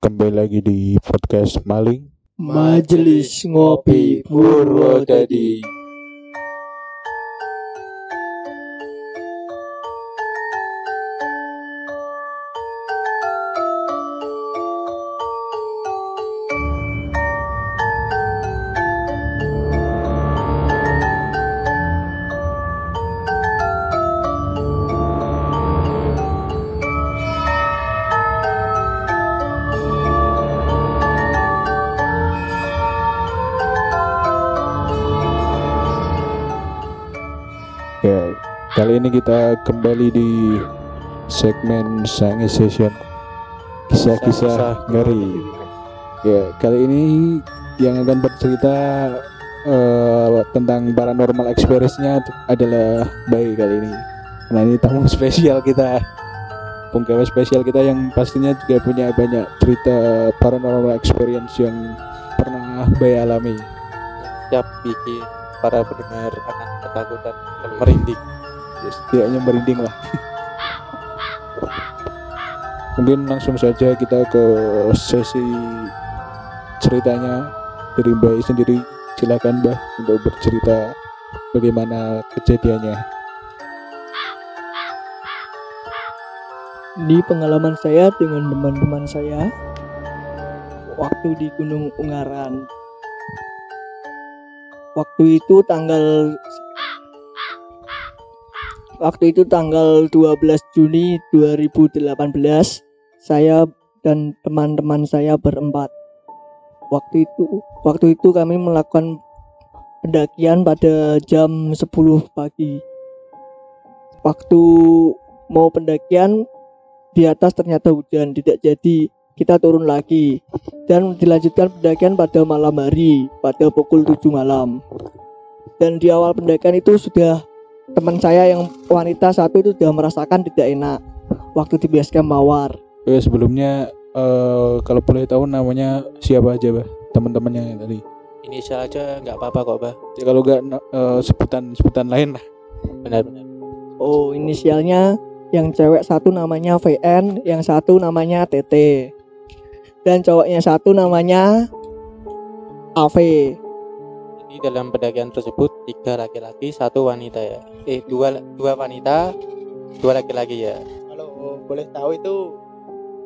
kembali lagi di podcast Maling. Majelis Ngopi Purwodadi. Ya, kali ini kita kembali di segmen Sange Session. Kisah-kisah ngeri. Ya, kali ini yang akan bercerita eh, tentang paranormal experience-nya adalah Bayi kali ini. Nah, ini tamu spesial kita. Penggawa spesial kita yang pastinya juga punya banyak cerita paranormal experience yang pernah Bayi alami. siap bikin para pendengar akan ketakutan dan merinding. ya setidaknya merinding lah mungkin langsung saja kita ke sesi ceritanya dari Mbak I sendiri silakan Mbak untuk bercerita bagaimana kejadiannya Ini pengalaman saya dengan teman-teman saya waktu di Gunung Ungaran. Waktu itu tanggal Waktu itu tanggal 12 Juni 2018 saya dan teman-teman saya berempat. Waktu itu waktu itu kami melakukan pendakian pada jam 10 pagi. Waktu mau pendakian di atas ternyata hujan tidak jadi kita turun lagi dan dilanjutkan pendakian pada malam hari pada pukul 7 malam. Dan di awal pendakian itu sudah teman saya yang wanita satu itu sudah merasakan tidak enak waktu di base camp Mawar. Eh, sebelumnya eh, kalau boleh tahu namanya siapa aja Mbak teman-temannya tadi. Inisial aja nggak apa-apa kok, Bah. ya kalau enggak sebutan sebutan lain lah Benar-benar. oh inisialnya yang cewek satu namanya VN yang satu namanya TT dan cowoknya satu namanya AV Jadi dalam pendakian tersebut tiga laki-laki, satu wanita ya. Eh dua dua wanita, dua laki-laki ya. kalau boleh tahu itu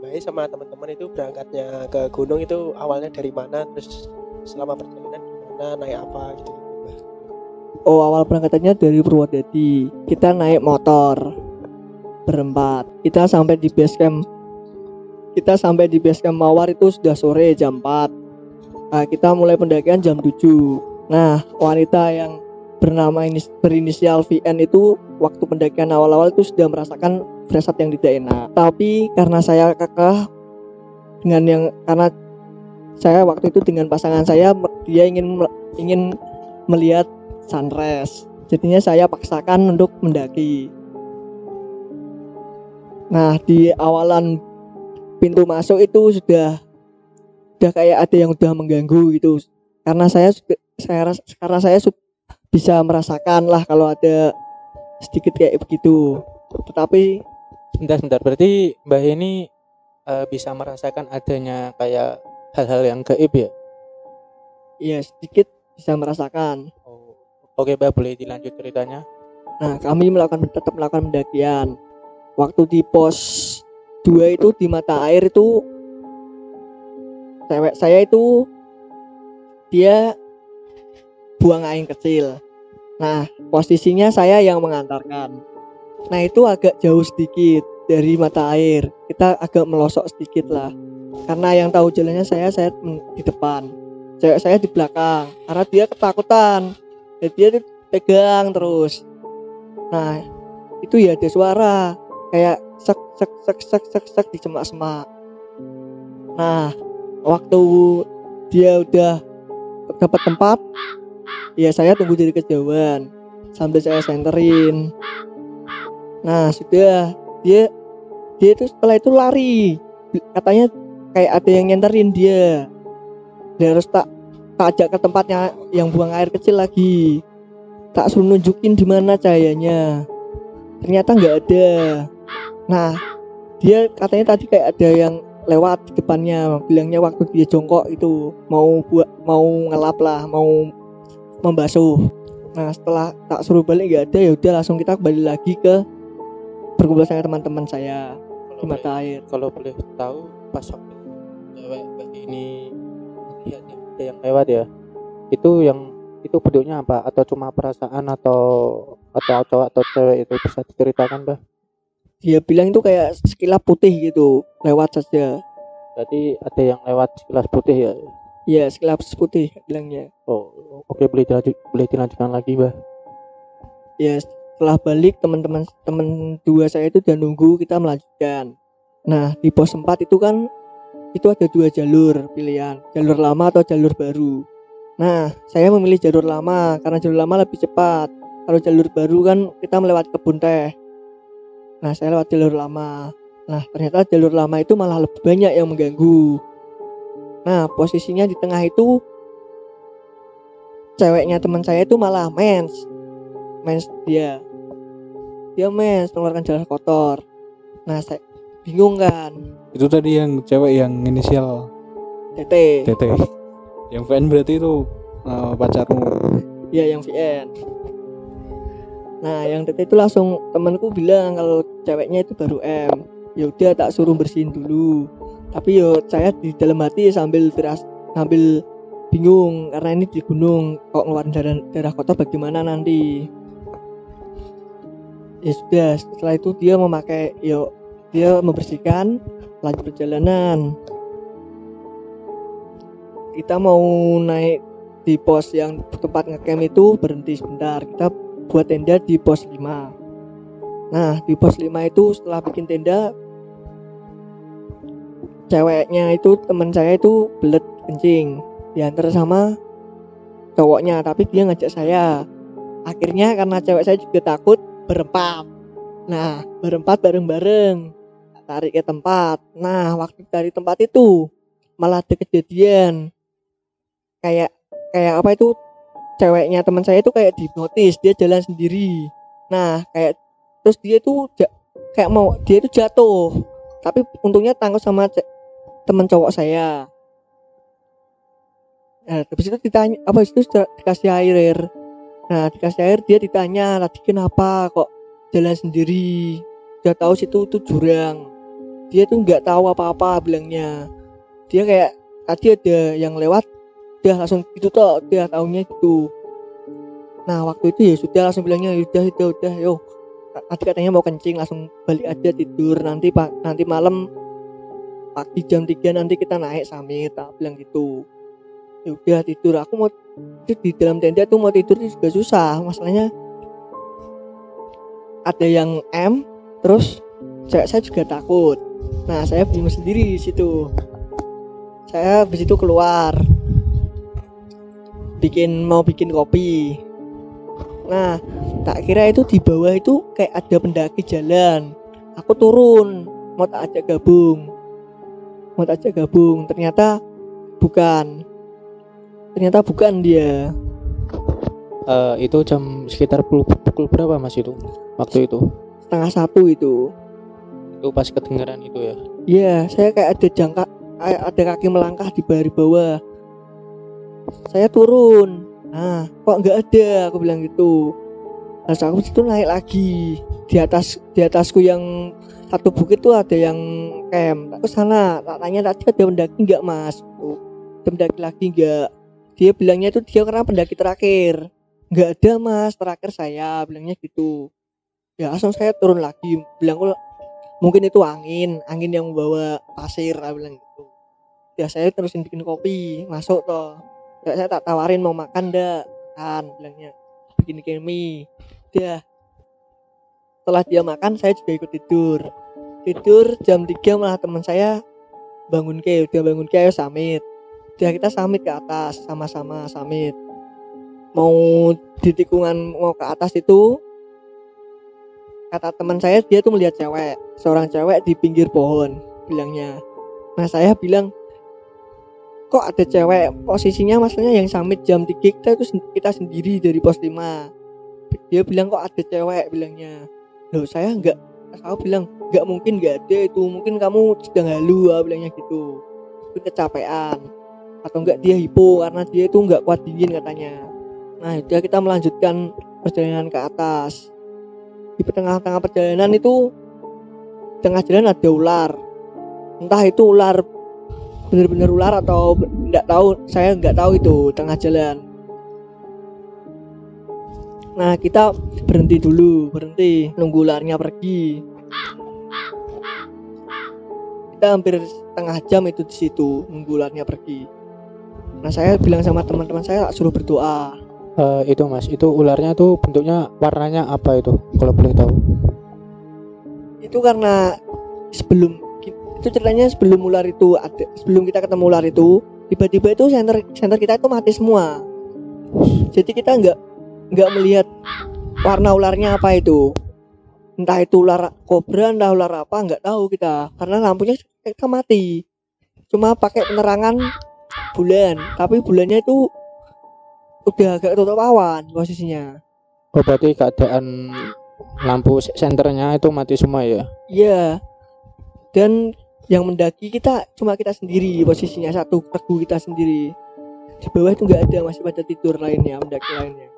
Bayi sama teman-teman itu berangkatnya ke gunung itu awalnya dari mana? Terus selama perjalanan gimana? Naik apa gitu? Oh awal berangkatannya dari Purwodadi. Kita naik motor Berempat. Kita sampai di base camp Kita sampai di base camp Mawar itu sudah sore jam 4 Nah kita mulai pendakian jam 7 Nah wanita yang bernama ini berinisial VN itu Waktu pendakian awal-awal itu sudah merasakan firasat yang tidak enak Tapi karena saya kakak Dengan yang Karena saya waktu itu dengan pasangan saya Dia ingin ingin melihat sunrise. Jadinya saya paksakan untuk mendaki. Nah, di awalan pintu masuk itu sudah sudah kayak ada yang sudah mengganggu gitu. Karena saya saya karena saya bisa merasakan lah kalau ada sedikit kayak begitu. Tetapi Sebentar, sebentar. Berarti Mbak ini eh, bisa merasakan adanya kayak hal-hal yang gaib ya? ya sedikit bisa merasakan. Oh. Oke, Mbak, boleh dilanjut ceritanya? Nah, kami melakukan tetap melakukan pendakian. Waktu di pos 2 itu di mata air itu cewek saya itu dia buang air kecil. Nah, posisinya saya yang mengantarkan. Nah, itu agak jauh sedikit dari mata air. Kita agak melosok sedikit lah. Karena yang tahu jalannya saya saya di depan. Cewek saya di belakang karena dia ketakutan. Jadi dia tuh pegang terus. Nah, itu ya ada suara kayak sek sek sek sek sek sek di semak-semak. Nah, waktu dia udah dapat tempat, ya saya tunggu dari kejauhan sambil saya senterin. Nah, sudah dia dia itu setelah itu lari. Katanya kayak ada yang nyenterin dia. Dia harus tak tak ajak ke tempatnya yang buang air kecil lagi tak suruh nunjukin di mana cahayanya ternyata nggak ada nah dia katanya tadi kayak ada yang lewat di depannya bilangnya waktu dia jongkok itu mau buat mau ngelap lah mau membasuh. Nah setelah tak suruh balik nggak ada ya udah langsung kita kembali lagi ke berkumpul sama teman-teman saya di Kalau boleh, mata air kalau boleh tahu pas waktu cewek ini lihat yang ada yang lewat ya? Itu yang itu bentuknya apa? Atau cuma perasaan atau atau cowok atau cewek itu bisa diceritakan bah dia bilang itu kayak sekilap putih gitu lewat saja. Berarti ada yang lewat sekilas putih ya? Ya sekilap putih bilangnya. Oh oke boleh dilanjut boleh dilanjutkan lagi bah ya setelah balik teman-teman teman dua saya itu udah nunggu kita melanjutkan. Nah di pos 4 itu kan itu ada dua jalur pilihan jalur lama atau jalur baru. Nah saya memilih jalur lama karena jalur lama lebih cepat. Kalau jalur baru kan kita melewati kebun teh nah saya lewat jalur lama. Nah ternyata jalur lama itu malah lebih banyak yang mengganggu. Nah posisinya di tengah itu ceweknya teman saya itu malah mens. Mens dia. Dia mens mengeluarkan darah kotor. Nah saya bingung kan. Itu tadi yang cewek yang inisial tete. TT. Yang VN berarti itu eh, pacarmu. ya yang VN nah yang tete itu langsung temanku bilang kalau ceweknya itu baru M. Ya udah tak suruh bersihin dulu. Tapi yo saya di dalam hati sambil teras sambil bingung karena ini di gunung kok ngeluarin darah, darah kotor bagaimana nanti? Ya sudah setelah itu dia memakai yo dia membersihkan lanjut perjalanan. Kita mau naik di pos yang tempat ngecamp itu berhenti sebentar. Kita buat tenda di pos 5 nah di pos 5 itu setelah bikin tenda ceweknya itu teman saya itu belet kencing diantar sama cowoknya tapi dia ngajak saya. Akhirnya karena cewek saya juga takut berempat. Nah berempat bareng-bareng tarik ke tempat. Nah waktu dari tempat itu malah ada kejadian. Kayak kayak apa itu ceweknya teman saya itu kayak dihipnotis dia jalan sendiri. Nah kayak terus dia itu kayak mau dia itu jatuh. Tapi untungnya tangkap sama teman cowok saya. Nah habis itu ditanya apa itu dikasih air nah dikasih air dia ditanya tadi kenapa kok jalan sendiri? Udah tahu situ itu jurang. Dia tuh nggak tahu apa-apa bilangnya. Dia kayak tadi ada yang lewat dia langsung itu toh dia tahunya itu nah waktu itu ya sudah langsung bilangnya "Ya udah udah udah yo tadi katanya mau kencing langsung balik aja tidur. Nanti pak nanti malam pagi jam 3 nanti kita naik samit tak bilang gitu. Ya udah tidur. Aku mau di dalam tenda tuh mau tidur juga susah. Masalahnya ada yang M terus cewek saya juga takut. Nah saya bingung sendiri di situ. Saya habis itu keluar bikin mau bikin kopi. Nah tak kira itu di bawah itu kayak ada pendaki jalan. Aku turun mau tak ajak gabung. Mau tak ajak gabung ternyata bukan. Ternyata bukan dia. Eh, itu jam sekitar pukul, pukul berapa mas itu? Waktu itu? Setengah satu itu. Itu pas kedengaran itu ya? Iya, saya kayak ada jangka kayak ada kaki melangkah di bawah bawah. Saya turun. Nah, kok nggak ada? Aku bilang gitu. Terus aku situ naik lagi di atas di atasku yang satu bukit tuh ada yang camp. Aku sana, tak tanya tadi ada pendaki nggak mas? Ada pendaki lagi nggak? Dia bilangnya itu dia karena pendaki terakhir. Nggak ada mas, terakhir saya bilangnya gitu. Ya langsung saya turun lagi, bilang mungkin itu angin angin yang membawa pasir bilang gitu ya saya terusin bikin kopi masuk toh ya, saya tak tawarin mau makan dah kan bilangnya. Bikin mie dia setelah dia makan saya juga ikut tidur. Tidur jam 3 malah teman saya bangun ke udah bangun ke ayo samit. Dia kita samit ke atas sama-sama samit. Mau di tikungan mau ke atas itu kata teman saya dia tuh melihat cewek. Seorang cewek di pinggir pohon bilangnya. Nah saya bilang kok ada cewek posisinya maksudnya yang summit jam 3 kita itu kita sendiri dari pos 5 dia bilang kok ada cewek bilangnya. Loh saya nggak aku bilang nggak mungkin nggak ada itu mungkin kamu sedang halu ah, bilangnya gitu. Mungkin kecapean. Atau enggak dia hipo karena dia itu nggak kuat dingin katanya. Nah dia kita melanjutkan perjalanan ke atas. Di tengah-tengah perjalanan itu tengah jalan ada ular. Entah itu ular benar-benar ular atau enggak tahu? Saya nggak tahu itu tengah jalan. Nah kita berhenti dulu berhenti nunggu ularnya pergi. Kita hampir setengah jam itu di situ nunggu ularnya pergi. Nah saya bilang sama teman-teman saya suruh berdoa. Eh, itu mas. Itu ularnya tuh bentuknya warnanya apa itu kalau boleh tahu? Itu karena sebelum itu ceritanya sebelum ular itu ada sebelum kita ketemu ular itu tiba-tiba itu center center kita itu mati semua. Jadi kita nggak nggak melihat warna ularnya apa itu. Entah itu ular kobra entah ular apa nggak tahu kita. Karena lampunya kita mati. Cuma pakai penerangan bulan. Tapi bulannya itu udah agak tutup awan posisinya. Oh berarti keadaan lampu senternya itu mati semua ya? Iya. Dan yang mendaki kita cuma kita sendiri posisinya satu regu kita sendiri. Di bawah itu nggak ada masih pada tidur lainnya mendaki lainnya.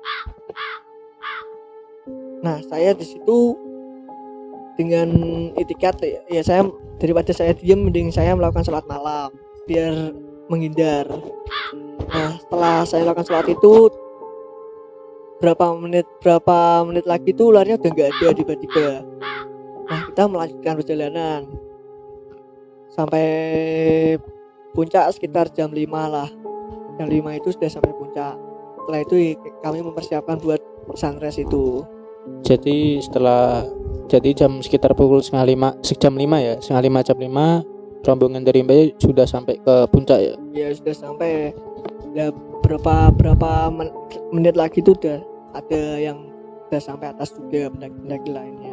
Nah saya di situ dengan itikat ya, ya saya daripada saya diam mending saya melakukan sholat malam biar menghindar. Nah setelah saya lakukan sholat itu berapa menit berapa menit lagi tuh ularnya udah nggak ada tiba-tiba. Nah, kita melanjutkan perjalanan sampai puncak sekitar jam 5 lah. Jam 5 itu sudah sampai puncak. Setelah itu kami mempersiapkan buat sunrise itu. jadi setelah jadi jam sekitar pukul setengah lima jam lima ya setengah lima jam lima rombongan dari Mbak sudah sampai ke puncak ya Ya sudah sampai ya berapa berapa men- menit lagi itu udah ada yang udah sampai atas juga pendaki-pendaki lainnya.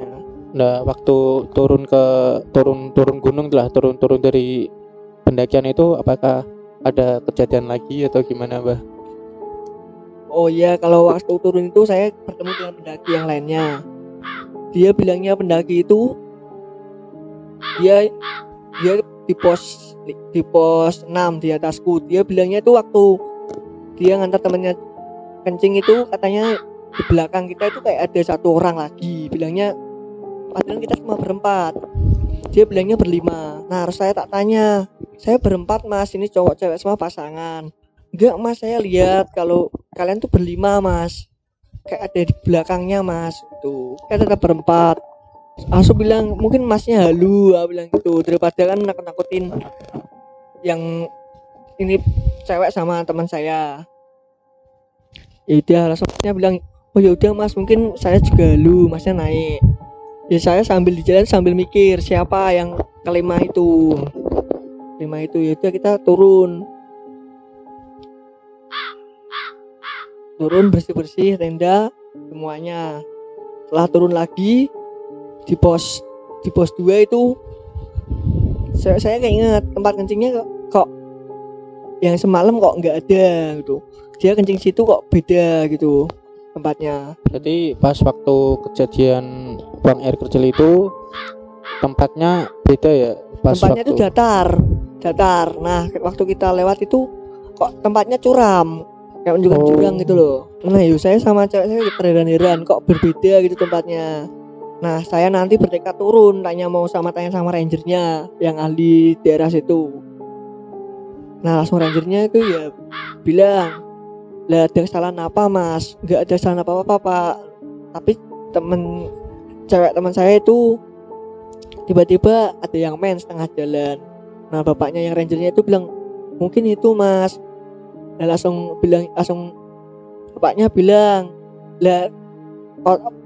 Nah, waktu turun ke turun turun gunung lah, turun turun dari pendakian itu apakah ada kejadian lagi atau gimana, Mbah? Oh iya, kalau waktu turun itu saya bertemu dengan pendaki yang lainnya. Dia bilangnya pendaki itu dia dia di pos di pos 6 di atasku. Dia bilangnya itu waktu dia ngantar temennya kencing itu katanya di belakang kita itu kayak ada satu orang lagi. Bilangnya padahal kita cuma berempat. Dia bilangnya berlima. Nah, harus saya tak tanya. Saya berempat, Mas. Ini cowok cewek semua pasangan. Enggak mas saya lihat kalau kalian tuh berlima mas kayak ada di belakangnya mas itu kayak tetap berempat aku bilang mungkin masnya halu aku bilang gitu daripada kan nakut nakutin yang ini cewek sama teman saya ya udah langsungnya bilang oh ya udah mas mungkin saya juga halu masnya naik ya saya sambil di jalan sambil mikir siapa yang kelima itu. Kelima itu ya udah kita turun. Turun bersih bersih tenda semuanya. Setelah turun lagi di pos di pos 2 itu saya saya kayak ingat tempat kencingnya kok, kok yang semalam kok nggak ada gitu. Dia kencing situ kok beda gitu tempatnya. Jadi pas waktu kejadian buang air kecil itu tempatnya beda ya pas tempatnya waktu itu datar datar. Nah waktu kita lewat itu kok tempatnya curam kayak menunjukkan Oh. jurang gitu loh. Nah yuk saya sama cewek saya terheran-heran kok berbeda gitu tempatnya. Nah saya nanti bertekad turun tanya mau sama tanya sama rangernya yang ahli daerah situ. Nah langsung rangernya itu ya bilang lah ada kesalahan apa mas? Nggak ada kesalahan apa apa pak. Tapi temen cewek teman saya itu tiba-tiba ada yang main setengah jalan. Nah bapaknya yang rangernya itu bilang mungkin itu mas. Dan langsung bilang langsung bapaknya bilang lah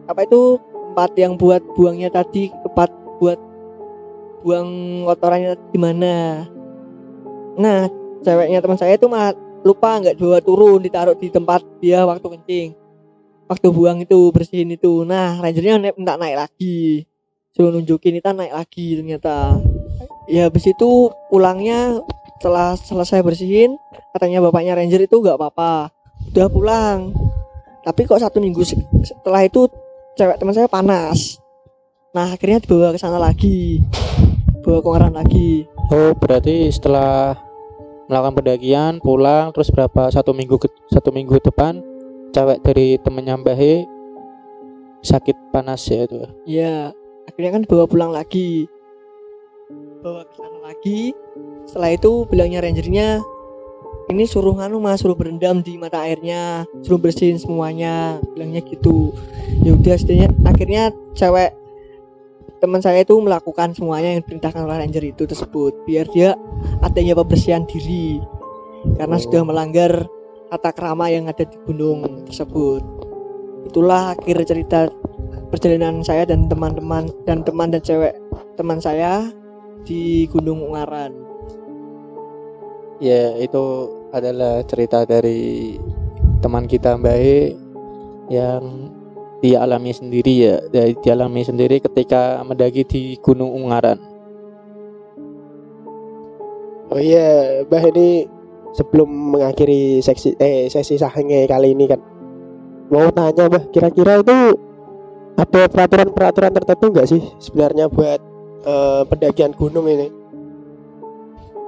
apa itu tempat yang buat buangnya tadi tempat buat buang kotorannya di mana? Nah ceweknya teman saya itu mah lupa nggak bawa turun ditaruh di tempat dia waktu kencing waktu buang itu bersihin itu. Nah rangernya minta naik lagi. Suruh nunjukin kita naik lagi ternyata. Ya habis itu pulangnya setelah selesai bersihin katanya bapaknya ranger itu nggak apa-apa. Udah pulang. Tapi kok satu minggu se- setelah itu cewek teman saya panas. Nah akhirnya dibawa ke sana lagi. Bawa ke Ungaran lagi. Oh, berarti setelah melakukan pendakian pulang terus berapa satu minggu ke, satu minggu depan cewek dari temennya Mbah He sakit panas ya itu. ya akhirnya kan bawa pulang lagi. Bawa ke sana lagi. Setelah itu bilangnya rangernya ini suruh nganu mas suruh berendam di mata airnya suruh bersihin semuanya bilangnya gitu. Ya udah setidaknya akhirnya cewek teman saya itu melakukan semuanya yang diperintahkan oleh ranger itu tersebut biar dia adanya pembersihan diri. Karena sudah melanggar tata krama yang ada di gunung tersebut itulah akhir cerita perjalanan saya dan teman-teman dan teman dan cewek teman saya di Gunung Ungaran Ya, itu adalah cerita dari teman kita Mbak He yang dia alami sendiri ya, dia dialami sendiri ketika mendaki di Gunung Ungaran. Oh iya, Mbah ini sebelum mengakhiri seksi eh sesi sange kali ini kan mau tanya Mbah, kira-kira itu ada peraturan-peraturan tertentu nggak sih sebenarnya buat eh, pendakian gunung ini?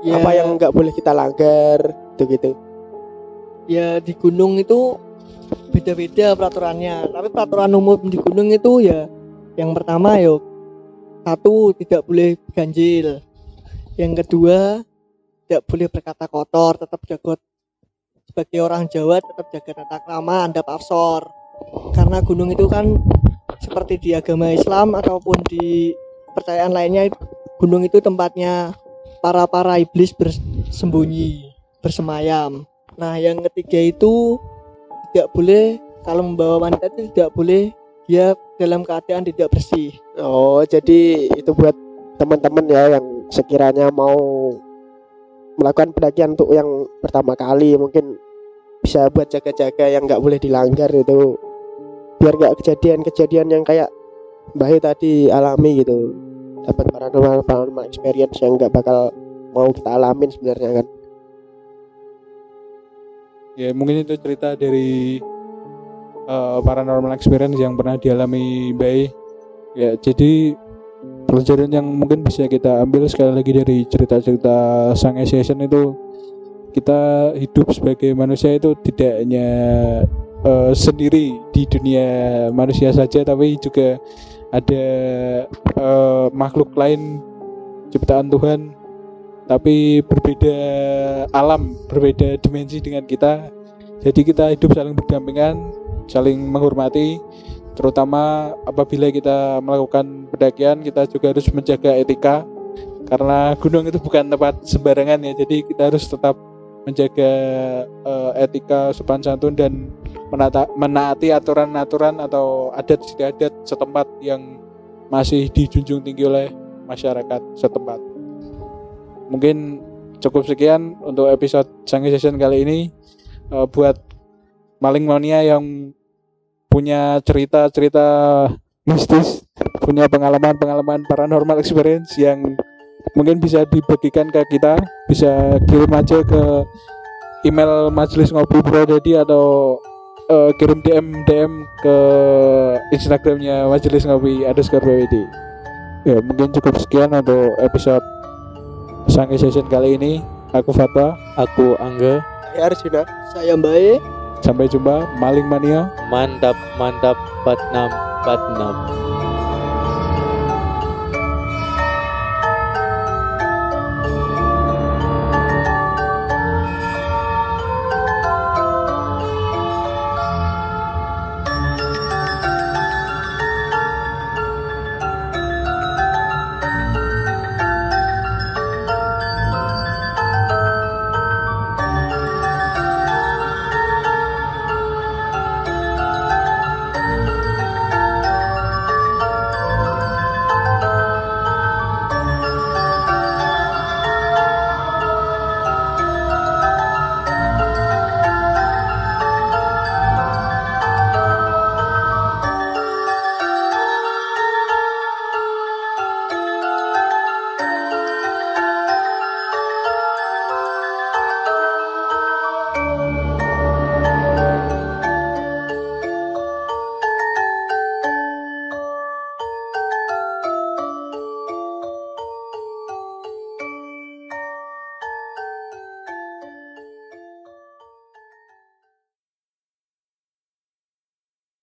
ya, Apa yang nggak boleh kita langgar, gitu-gitu? ya di gunung itu beda-beda peraturannya tapi peraturan umum di gunung itu ya yang pertama yo satu tidak boleh ganjil yang kedua tidak boleh berkata kotor tetap jaga sebagai orang Jawa tetap jaga tata krama anda pafsor karena gunung itu kan seperti di agama Islam ataupun di kepercayaan lainnya gunung itu tempatnya para para iblis bersembunyi bersemayam Nah, yang ketiga itu tidak boleh kalau membawa wanita itu tidak boleh dia dalam keadaan tidak bersih. Oh, jadi itu buat teman-teman ya yang sekiranya mau melakukan pendakian untuk yang pertama kali mungkin bisa buat jaga-jaga yang nggak boleh dilanggar itu. Biar nggak kejadian-kejadian yang kayak Mbah tadi alami gitu. Dapat paranormal paranormal experience yang nggak bakal mau kita alamin sebenarnya kan. Ya mungkin itu cerita dari uh, paranormal experience yang pernah dialami Bay ya jadi pelajaran yang mungkin bisa kita ambil sekali lagi dari cerita-cerita sang session itu kita hidup sebagai manusia itu tidak hanya uh, sendiri di dunia manusia saja tapi juga ada uh, makhluk lain ciptaan Tuhan tapi berbeda alam, berbeda dimensi dengan kita. Jadi kita hidup saling berdampingan, saling menghormati, terutama apabila kita melakukan pendakian kita juga harus menjaga etika karena gunung itu bukan tempat sembarangan ya. Jadi kita harus tetap menjaga uh, etika sopan santun dan menata, menaati aturan-aturan atau adat istiadat setempat yang masih dijunjung tinggi oleh masyarakat setempat mungkin cukup sekian untuk episode Sangi Session kali ini uh, buat maling mania yang punya cerita-cerita mistis punya pengalaman-pengalaman paranormal experience yang mungkin bisa dibagikan ke kita bisa kirim aja ke email majelis ngopi Prodedi atau uh, kirim DM DM ke Instagramnya majelis ngopi underscore BWD ya mungkin cukup sekian untuk episode Sangi Session kali ini. Aku Fatwa. Aku Angga, ya Arjuna. Saya Mbak sampai jumpa maling mania mantap mantap 46 46.